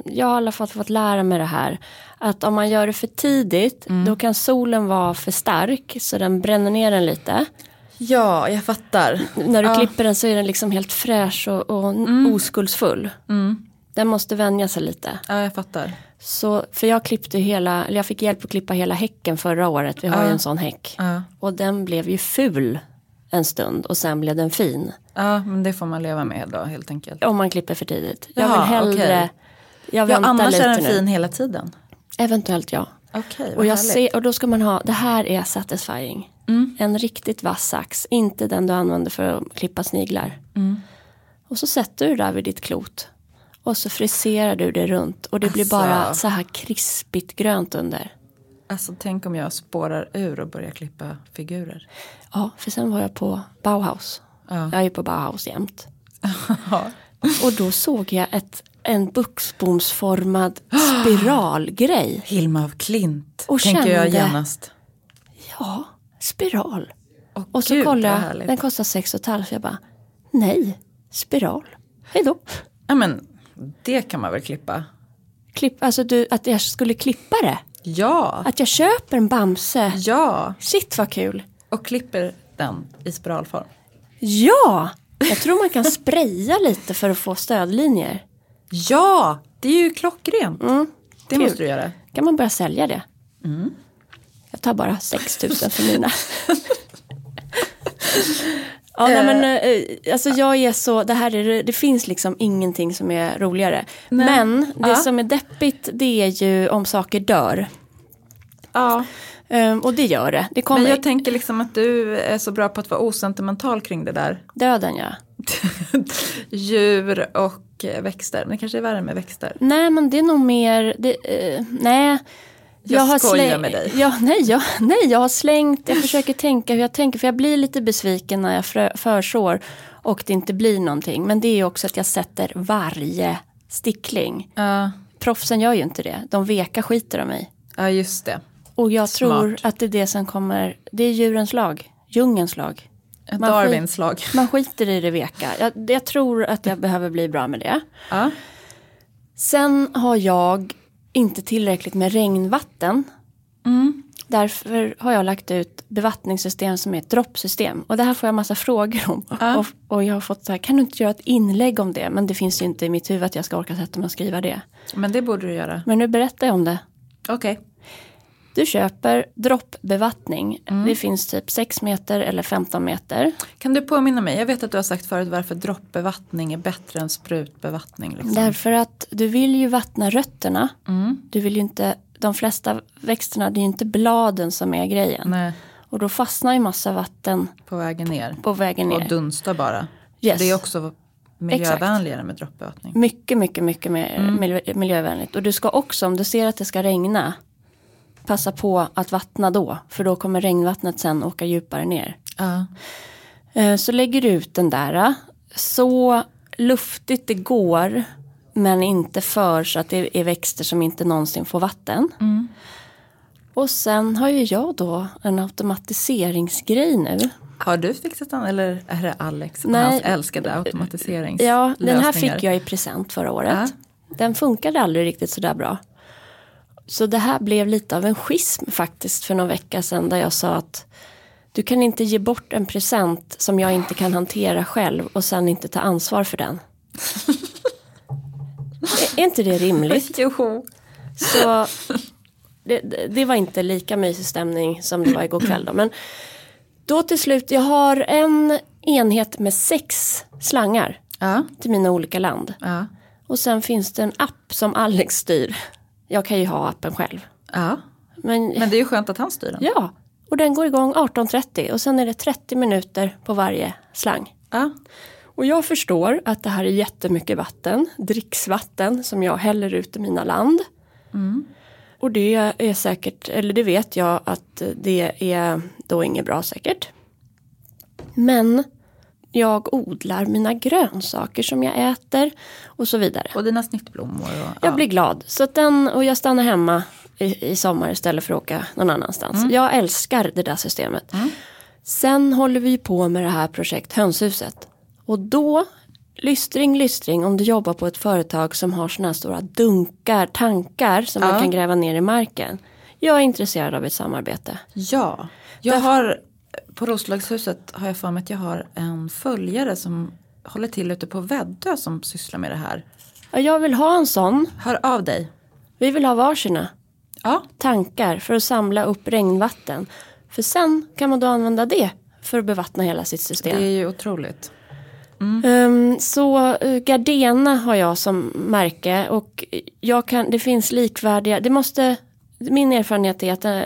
jag har i alla fall fått lära mig det här. Att om man gör det för tidigt, då kan solen vara för stark så den bränner ner den lite. Ja, jag fattar. När du Ja. klipper den så är den liksom helt fräsch och, och oskuldsfull. Den måste vänja sig lite. Ja, jag fattar. Så, för jag klippte hela, eller jag fick hjälp att klippa hela häcken förra året. Vi har ju en sån häck. Ja. Och den blev ju ful en stund och sen blev den fin. ja, men det får man leva med då helt enkelt. Om man klipper för tidigt. Jag vill hellre, okej. Jag Ja, väntar annars lite är den nu. fin hela tiden. Eventuellt ja. Okej, Och, jag ser, och då ska man ha, det här är satisfying. Mm. En riktigt vass sax, inte den du använder för att klippa sniglar. Mm. Och så sätter du där vid ditt klot. Och så friserar du det runt och det blir Alltså. bara så här krispigt grönt under. Alltså tänk om jag spårar ur och börjar klippa figurer. Ja, för sen var jag på Bauhaus. Ja. Jag är ju på Bauhaus jämt. Och då såg jag ett, en buxbomsformad spiralgrej. Hilma af Klint, Och tänker jag kände- genast. Ja, spiral. Åh, Och så kollade jag, den kostar 6 och halvt. Jag bara, nej, spiral. Hej då. Ja, men det kan man väl klippa? Klipp, alltså du, att jag skulle klippa det. Ja, Att jag köper en Bamse. ja. Shit vad kul. Och klipper den i spiralform. Ja, jag tror man kan spraya lite för att få stödlinjer. Ja, det är ju klockrent. Mm, det kul. måste du göra. kan man börja sälja det. Mm. Jag tar bara 6 000 för mina. ja, nej, men, eh, alltså jag är så, det här är, det finns liksom ingenting som är roligare. Nej. Men det Ja. som är deppigt det är ju om saker dör. Ja, Ehm, och det gör det. Det kommer men jag tänker liksom att du är så bra på att vara osentimental kring det där. döden ja. Djur och eh, växter, men det kanske är värre med växter. Nej men det är nog mer, det, eh, nej. Jag skojar släng- med dig. Ja, nej, jag, nej, jag har slängt, jag försöker tänka hur jag tänker. För jag blir lite besviken när jag frö, försår och det inte blir någonting. Men det är ju också att jag sätter varje stickling. Ja, Proffsen gör ju inte det. De veka skiter om mig. ja just det. Och jag Smart. tror att det är det som kommer, det är djurens lag. Djungens lag. Man Darwins lag. Man skiter i det veka. Jag, jag tror att jag behöver bli bra med det. Ja. Sen har jag inte tillräckligt med regnvatten. Mm. Därför har jag lagt ut bevattningssystem som är ett droppsystem. Och det här får jag massa frågor om. Ja. Och, och jag har fått så här, kan du inte göra ett inlägg om det? Men det finns ju inte i mitt huvud att jag ska orka sätta mig och skriva det. Men det borde du göra. Men nu berättar jag om det. Okej. Du köper droppbevattning. Mm. Det finns typ 6 meter eller 15 meter. Kan du påminna mig, jag vet att du har sagt förut varför droppbevattning är bättre än sprutbevattning. Liksom. Därför att du vill ju vattna rötterna. Mm. Du vill ju inte, de flesta växterna, det är ju inte bladen som är grejen. Nej, Och då fastnar ju massa vatten på vägen ner. på vägen Och ner. dunstar bara. Yes. Det är också miljövänligare med droppbevattning. Mycket, mycket, mycket mer Mm. miljö, miljövänligt. Och du ska också, om du ser att det ska regna, passa på att vattna då. För då kommer regnvattnet sen åka djupare ner. Ja. Eh, Så lägger du ut den där. Så luftigt det går. Men inte för så att det är växter som inte någonsin får vatten. Och sen har ju jag då en automatiseringsgrej nu. Har du fixat den eller är det Alex och Nej. hans älskade automatiserings Ja, den här fick jag i present förra året. Den funkade aldrig riktigt sådär bra. Så det här blev lite av en schism faktiskt för någon vecka sedan där jag sa att du kan inte ge bort en present som jag inte kan hantera själv och sen inte ta ansvar för den. är, är inte det rimligt? Jo. Så det, det- det var inte lika mysig stämning som det var igår kväll då. Men då till slut, jag har en enhet med sex slangar Ja. till mina olika land. Ja. Och sen finns det en app som Alex styr. Jag kan ju ha appen själv. ja. Men, Men det är ju skönt att han styr den. ja, och den går igång 18.30 och sen är det 30 minuter på varje slang. Ja. Och jag förstår att det här är jättemycket vatten, dricksvatten som jag häller ut i mina land. Och det är säkert, eller det vet jag att det är då inget bra säkert. Men jag odlar mina grönsaker som jag äter och så vidare. Och dina snittblommor. Och, Jag ja. blir glad. Så den, och jag stannar hemma i, i sommar istället för att åka någon annanstans. Jag älskar det där systemet. Sen håller vi på med det här projekt Hönshuset. Och då, lystring, lystring, om du jobbar på ett företag som har såna här stora dunkar, tankar som man Ja. kan gräva ner i marken. Jag är intresserad av ett samarbete. Ja. Jag har, på Roslagshuset har jag för mig att jag har en följare som håller till ute på Väddö som sysslar med det här. Ja, Jag vill ha en sån. Hör av dig. Vi vill ha varsina Ja. tankar för att samla upp regnvatten. För sen kan man då använda det för att bevattna hela sitt system. Det är ju otroligt. Ehm, så uh, Gardena har jag som märke och jag kan, det finns likvärdiga, det måste, min erfarenhet är att eh,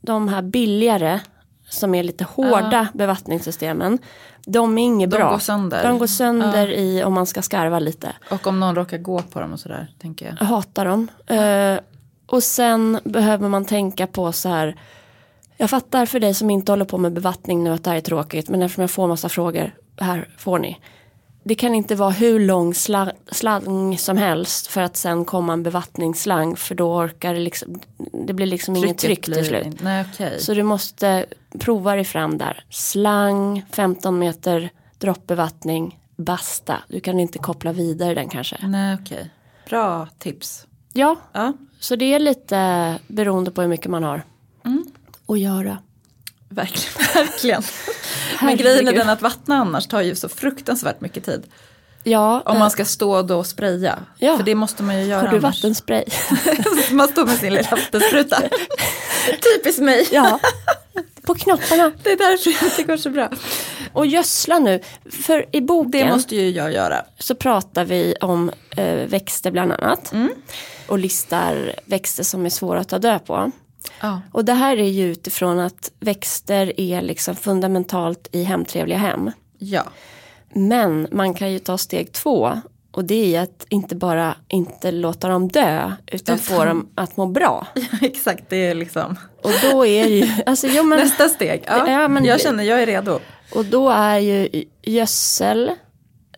de här billigare som är lite hårda bevattningssystemen, de är inget De bra. går sönder. De går sönder i om man ska skarva lite. Och om någon råkar gå på dem och sådär, tänker jag. Jag hatar dem. Eh, och sen behöver man tänka på så här. Jag fattar för dig som inte håller på med bevattning nu att det här är tråkigt. Men eftersom jag får massa frågor, här får ni. Det kan inte vara hur lång sla- slang som helst för att sen komma en bevattningsslang. För då orkar det liksom, det blir liksom inget tryck till slut. Nej, okej. Så du måste prova dig fram där. Slang, 15 meter droppbevattning, basta. Du kan inte koppla vidare den kanske. Nej, okej. Bra tips. Ja, Ja, Så det är lite beroende på hur mycket man har att göra. Verkligen. verkligen. Men grejen är den att vattna annars tar ju så fruktansvärt mycket tid. Ja, Om eh, man ska stå då och spraya. Ja. För det måste man ju göra har du annars. vattenspray? man står med sin lilla vattenspruta. Typiskt mig. ja, på knopparna. Det är därför det inte går så bra. Och gödsla nu. För i boken Det måste ju jag göra. så pratar vi om eh, växter bland annat. Och listar växter som är svåra att ta död på. Ja. Och det här är ju utifrån att växter är liksom fundamentalt i hemtrevliga hem. Ja. Men man kan ju ta steg två. Och det är att inte bara inte låta dem dö. Utan få dem att må bra. exakt. Det är liksom Och då är ju, alltså jo men, nästa steg. Ja, Ja, men- jag känner jag är redo. och då är ju gödsel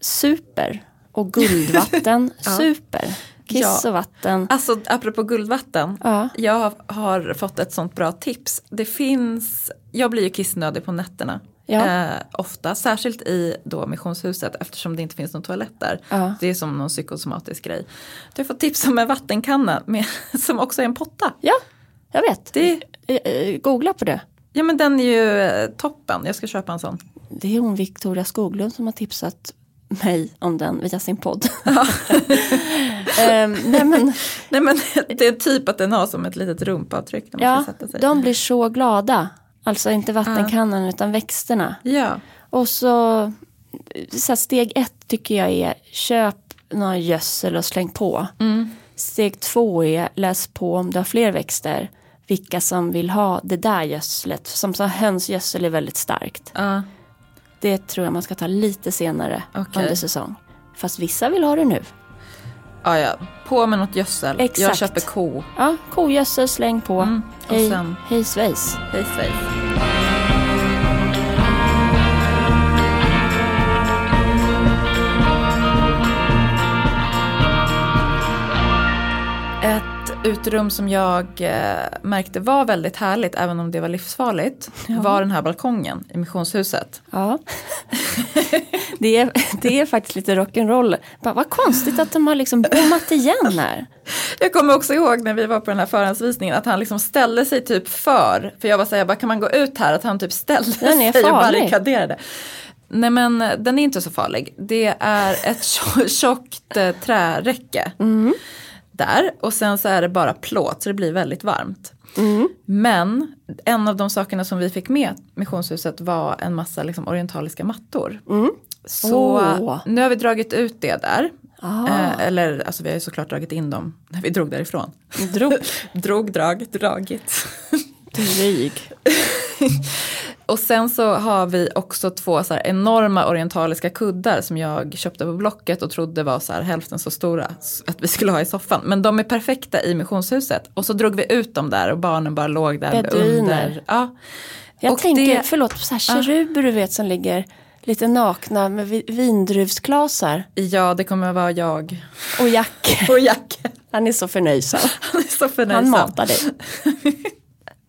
super. Och guldvatten super. Kiss Ja. och vatten. Alltså apropå guldvatten. Ja. Jag har fått ett sånt bra tips. Det finns, jag blir ju kissnödig på nätterna. Ja. Eh, ofta, särskilt i då missionshuset eftersom det inte finns någon toalett där. Ja. Det är som någon psykosomatisk grej. Du har fått tips om en vattenkanna med, som också är en potta. Ja, jag vet. Det, Eh, eh, Googla på det. ja men den är ju eh, toppen, jag ska köpa en sån. Det är hon Victoria Skoglund som har tipsat mig om den via sin podd. Ehm, nej men, Nej men det är typ att den har som ett litet rumpavtryck ja, de blir så glada. Alltså inte vattenkannan utan växterna. Ja, Och så, så steg ett tycker jag är köp någon gödsel och släng på. Steg två är läs på om du har fler växter. Vilka som vill ha det där gödslet. Som så hönsgödsel är väldigt starkt. ja. Det tror jag man ska ta lite senare Okej. under säsong. Fast vissa vill ha det nu. Ja, ja. På med något gödsel. Jag Exakt. köper ko. Ja, kogödsel, släng på. Mm, och Hej, sen- hej svejs. Hej svejs. Ett uterum som jag eh, märkte var väldigt härligt, även om det var livsfarligt, var den här balkongen i missionshuset. Ja. det, är, det är faktiskt lite rock'n'roll. Vad konstigt att de har liksom bommat igen här. Jag kommer också ihåg när vi var på den här förhandsvisningen att han liksom ställde sig typ för, för jag var såhär, kan man gå ut här? Att han typ ställde sig och barrikaderade. Nej men den är inte så farlig. Det är ett tjo- tjockt eh, träräcke Mm. där och sen så är det bara plåt så det blir väldigt varmt. Mm. Men en av de sakerna som vi fick med missionshuset var en massa liksom orientaliska mattor. Så Mm. Åh. nu har vi dragit ut det där. Ah. Eh, eller alltså vi har ju såklart dragit in dem när vi drog därifrån. Drog. Drog, drag, dragit. Dryg. Och sen så har vi också två så här enorma orientaliska kuddar som jag köpte på Blocket och trodde var så här hälften så stora att vi skulle ha i soffan. Men de är perfekta i missionshuset. Och så drog vi ut dem där och barnen bara låg där Beduiner. under. Ja. Jag Och tänker, det- förlåt, på så här keruber du vet som ligger lite nakna med vi- vindruvsklasar ja, det kommer att vara jag och Jack. och Jack. Han är så förnöjsam. Han är så Han förnöjsam. matar dig.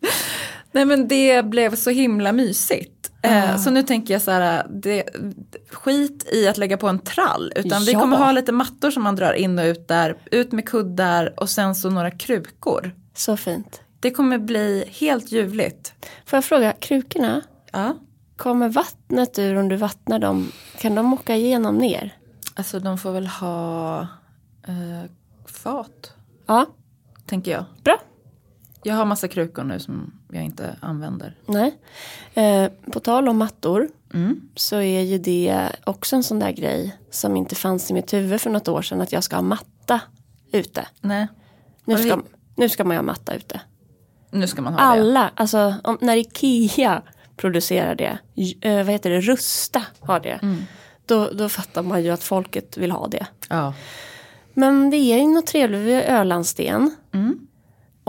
Nej men det blev så himla mysigt. Eh, Ah. så nu tänker jag så här, det, skit i att lägga på en trall. Utan vi Ja. kommer ha lite mattor som man drar in och ut där. Ut med kuddar och sen så några krukor. Så fint. Det kommer bli helt ljuvligt. Får jag fråga, krukorna, Ja. kommer vattnet ur om du vattnar dem? Kan de åka igenom ner? Alltså de får väl ha eh, fat, Ja, tänker jag. bra. Jag har massa krukor nu som jag inte använder. Nej. Eh, på tal om mattor Mm. så är ju det också en sån där grej som inte fanns i mitt huvud för något år sedan att jag ska ha matta ute. Nej, Nu ska, nu ska man ju ha matta ute. nu ska man ha det. Alla, alltså om, när Ikea producerar det, eh, vad heter det, Rusta har det. Mm. Då, då fattar man ju att folket vill ha det. Ja. Men det är ju något trevligt, vi har Ölandsten. Mm.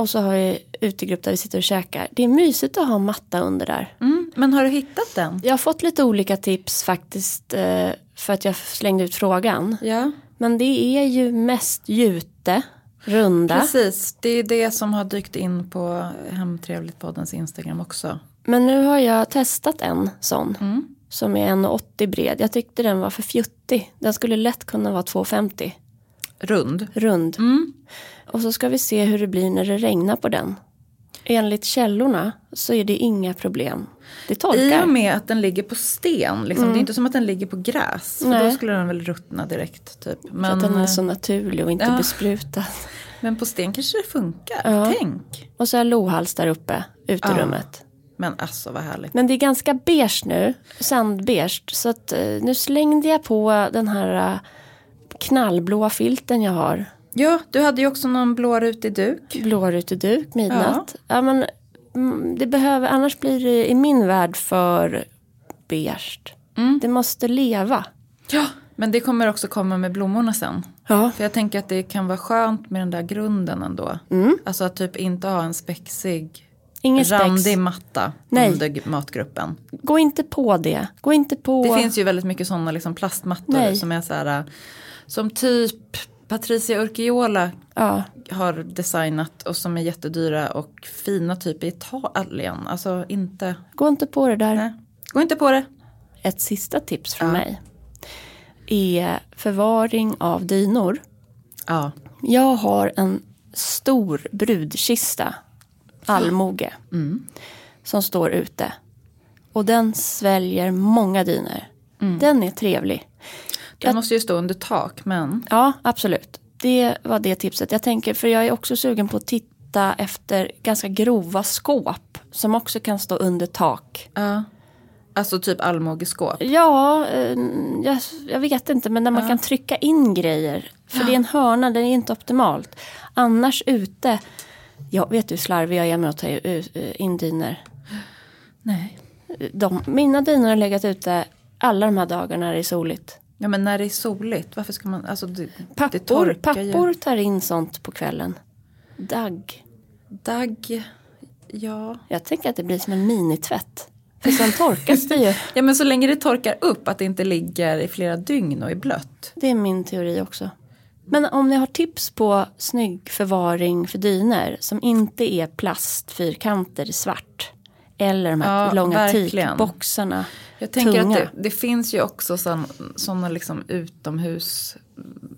Och så har vi utegrupp där vi sitter och käkar. Det är mysigt att ha en matta under där. Mm. Men har du hittat den? Jag har fått lite olika tips faktiskt eh, för att jag slängde ut frågan. Ja. Men det är ju mest jute, runda. Precis, det är det som har dykt in på Hemtrevligt-poddens Instagram också. Men nu har jag testat en sån. Mm. Som är 1,80 bred. Jag tyckte den var för fjuttig. Den skulle lätt kunna vara 2,50. Rund. Rund. Mm. Och så ska vi se hur det blir när det regnar på den. Enligt källorna så är det inga problem. Det I torkar. och med att den ligger på sten, liksom. det är inte som att den ligger på gräs. För Nej. då skulle den väl ruttna direkt. Typ. Men, att den är eh, så naturlig och inte ja. besprutad. men på sten kanske det funkar. Ja. Tänk. Och så har lohals där uppe, uterummet. Men alltså vad härligt. Men det är ganska beige nu, sandbeige. Så att, eh, nu slängde jag på den här eh, knallblåa filten jag har. Ja, du hade ju också någon blårutig duk. Blåruteduk, midnatt. Ja. men mm, det behöver, annars blir det i min värld för beige. Mm. Det måste leva. Ja, men det kommer också komma med blommorna sen. Ja. För jag tänker att det kan vara skönt med den där grunden ändå. Mm. Alltså att typ inte ha en spexig, Ingen spex. randig matta Nej. under matgruppen. Gå inte på det. Gå inte på... Det finns ju väldigt mycket sådana liksom plastmattor Nej. som är så här, som typ Patricia Urquiola Ja. har designat och som är jättedyra och fina typ i Italien. Alltså inte, Gå inte på det där. nej. Gå inte på det. Ett sista tips från Ja. mig. Är förvaring av dynor. Ja. Jag har en stor brudkista. Allmoge. Mm. Som står ute. Och den sväljer många dynor. Mm. Den är trevlig. Den måste ju stå under tak men Ja, absolut. Det var det tipset. Jag tänker, för jag är också sugen på att titta efter ganska grova skåp. Som också kan stå under tak. ja. Alltså typ allmogeskåp. Ja, eh, jag, jag vet inte. Men där man kan trycka in grejer. För det är en hörna, den är inte optimalt. Annars ute. Jag vet du hur slarvig jag är med att ta u- in dynor. Nej. De, mina dynor har legat ute alla de här dagarna när det är soligt. Ja men när det är soligt, varför ska man, alltså det, det Pappor, ju. pappor tar in sånt på kvällen. Dagg. Dagg, ja. Jag tänker att det blir som en minitvätt. För sen torkas det ju. Ja men så länge det torkar upp, att det inte ligger i flera dygn och är blött. Det är min teori också. Men om ni har tips på snygg förvaring för dyner som inte är plast, fyrkanter i svart. Eller de här Ja, långa verkligen. teakboxarna. Jag tänker Tunga. att det, det finns ju också sådana liksom utomhus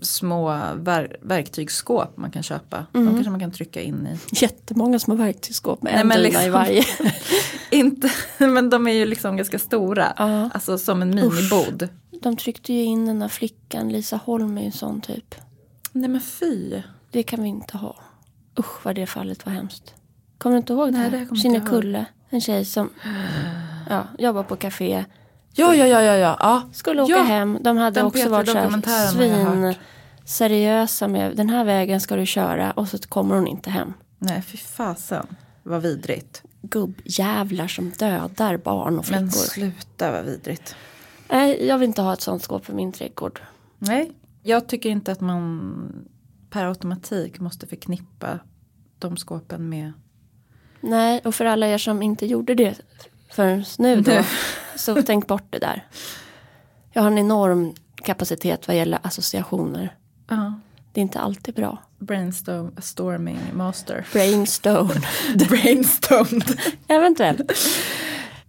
små ver, verktygsskåp man kan köpa. De kanske man kan trycka in i. Jättemånga små verktygsskåp med Nej, en men dyna liksom- i varje. Inte, men de är ju liksom ganska stora. Ja. Alltså som en minibod. De tryckte ju in den här flickan, Lisa Holm är ju en sån typ. Nej men fy. Det kan vi inte ha. Usch vad det fallet var hemskt. Kommer du inte ihåg Nej, det? det här? Kinnekulle, en tjej som ja, jobbar på café. Ja, ja, ja, ja, ja. ja. Skulle åka Ja, hem. De hade den också varit så här svin seriösa med den här vägen ska du köra och så kommer hon inte hem. Nej, fy fasen. Vad vidrigt. Gubbjävlar som dödar barn och Men flickor. sluta vad vidrigt. Nej, jag vill inte ha ett sånt skåp för min trädgård. Nej, jag tycker inte att man per automatik måste förknippa de skåpen med Nej, och för alla er som inte gjorde det förrän nu då. Så tänk bort det där. Jag har en enorm kapacitet vad gäller associationer. ja, Det är inte alltid bra. brainstorming master. Brainstone. Brainstormed. Eventuellt.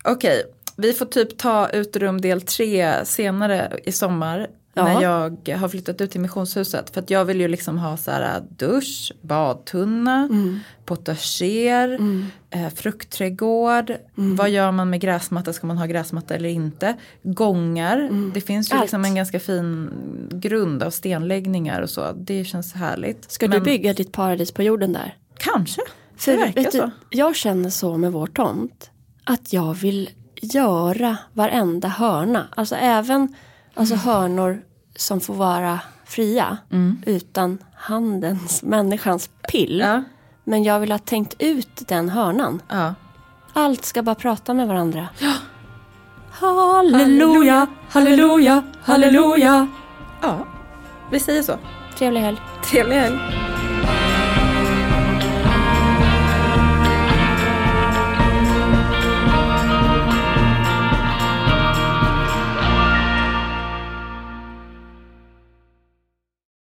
Okej, vi får typ ta ut rum del tre senare i sommar. Ja. När jag har flyttat ut till missionshuset. För att jag vill ju liksom ha så här dusch, badtunna, potager, eh, fruktträdgård. Vad gör man med gräsmatta? Ska man ha gräsmatta eller inte? Gångar. Det finns ju Allt. liksom en ganska fin grund av stenläggningar och så. Det känns härligt. Ska Men du bygga ditt paradis på jorden där? Kanske. För det verkar så. du, jag känner så med vår tomt. Att jag vill göra varenda hörna. Alltså även alltså Mm. hörnor som får vara fria. Utan handens, människans pill. Ja, Men jag vill ha tänkt ut den hörnan. ja. Allt ska bara prata med varandra. Halleluja, halleluja, halleluja. ja. Vi säger så. Trevlig helg. Trevlig helg.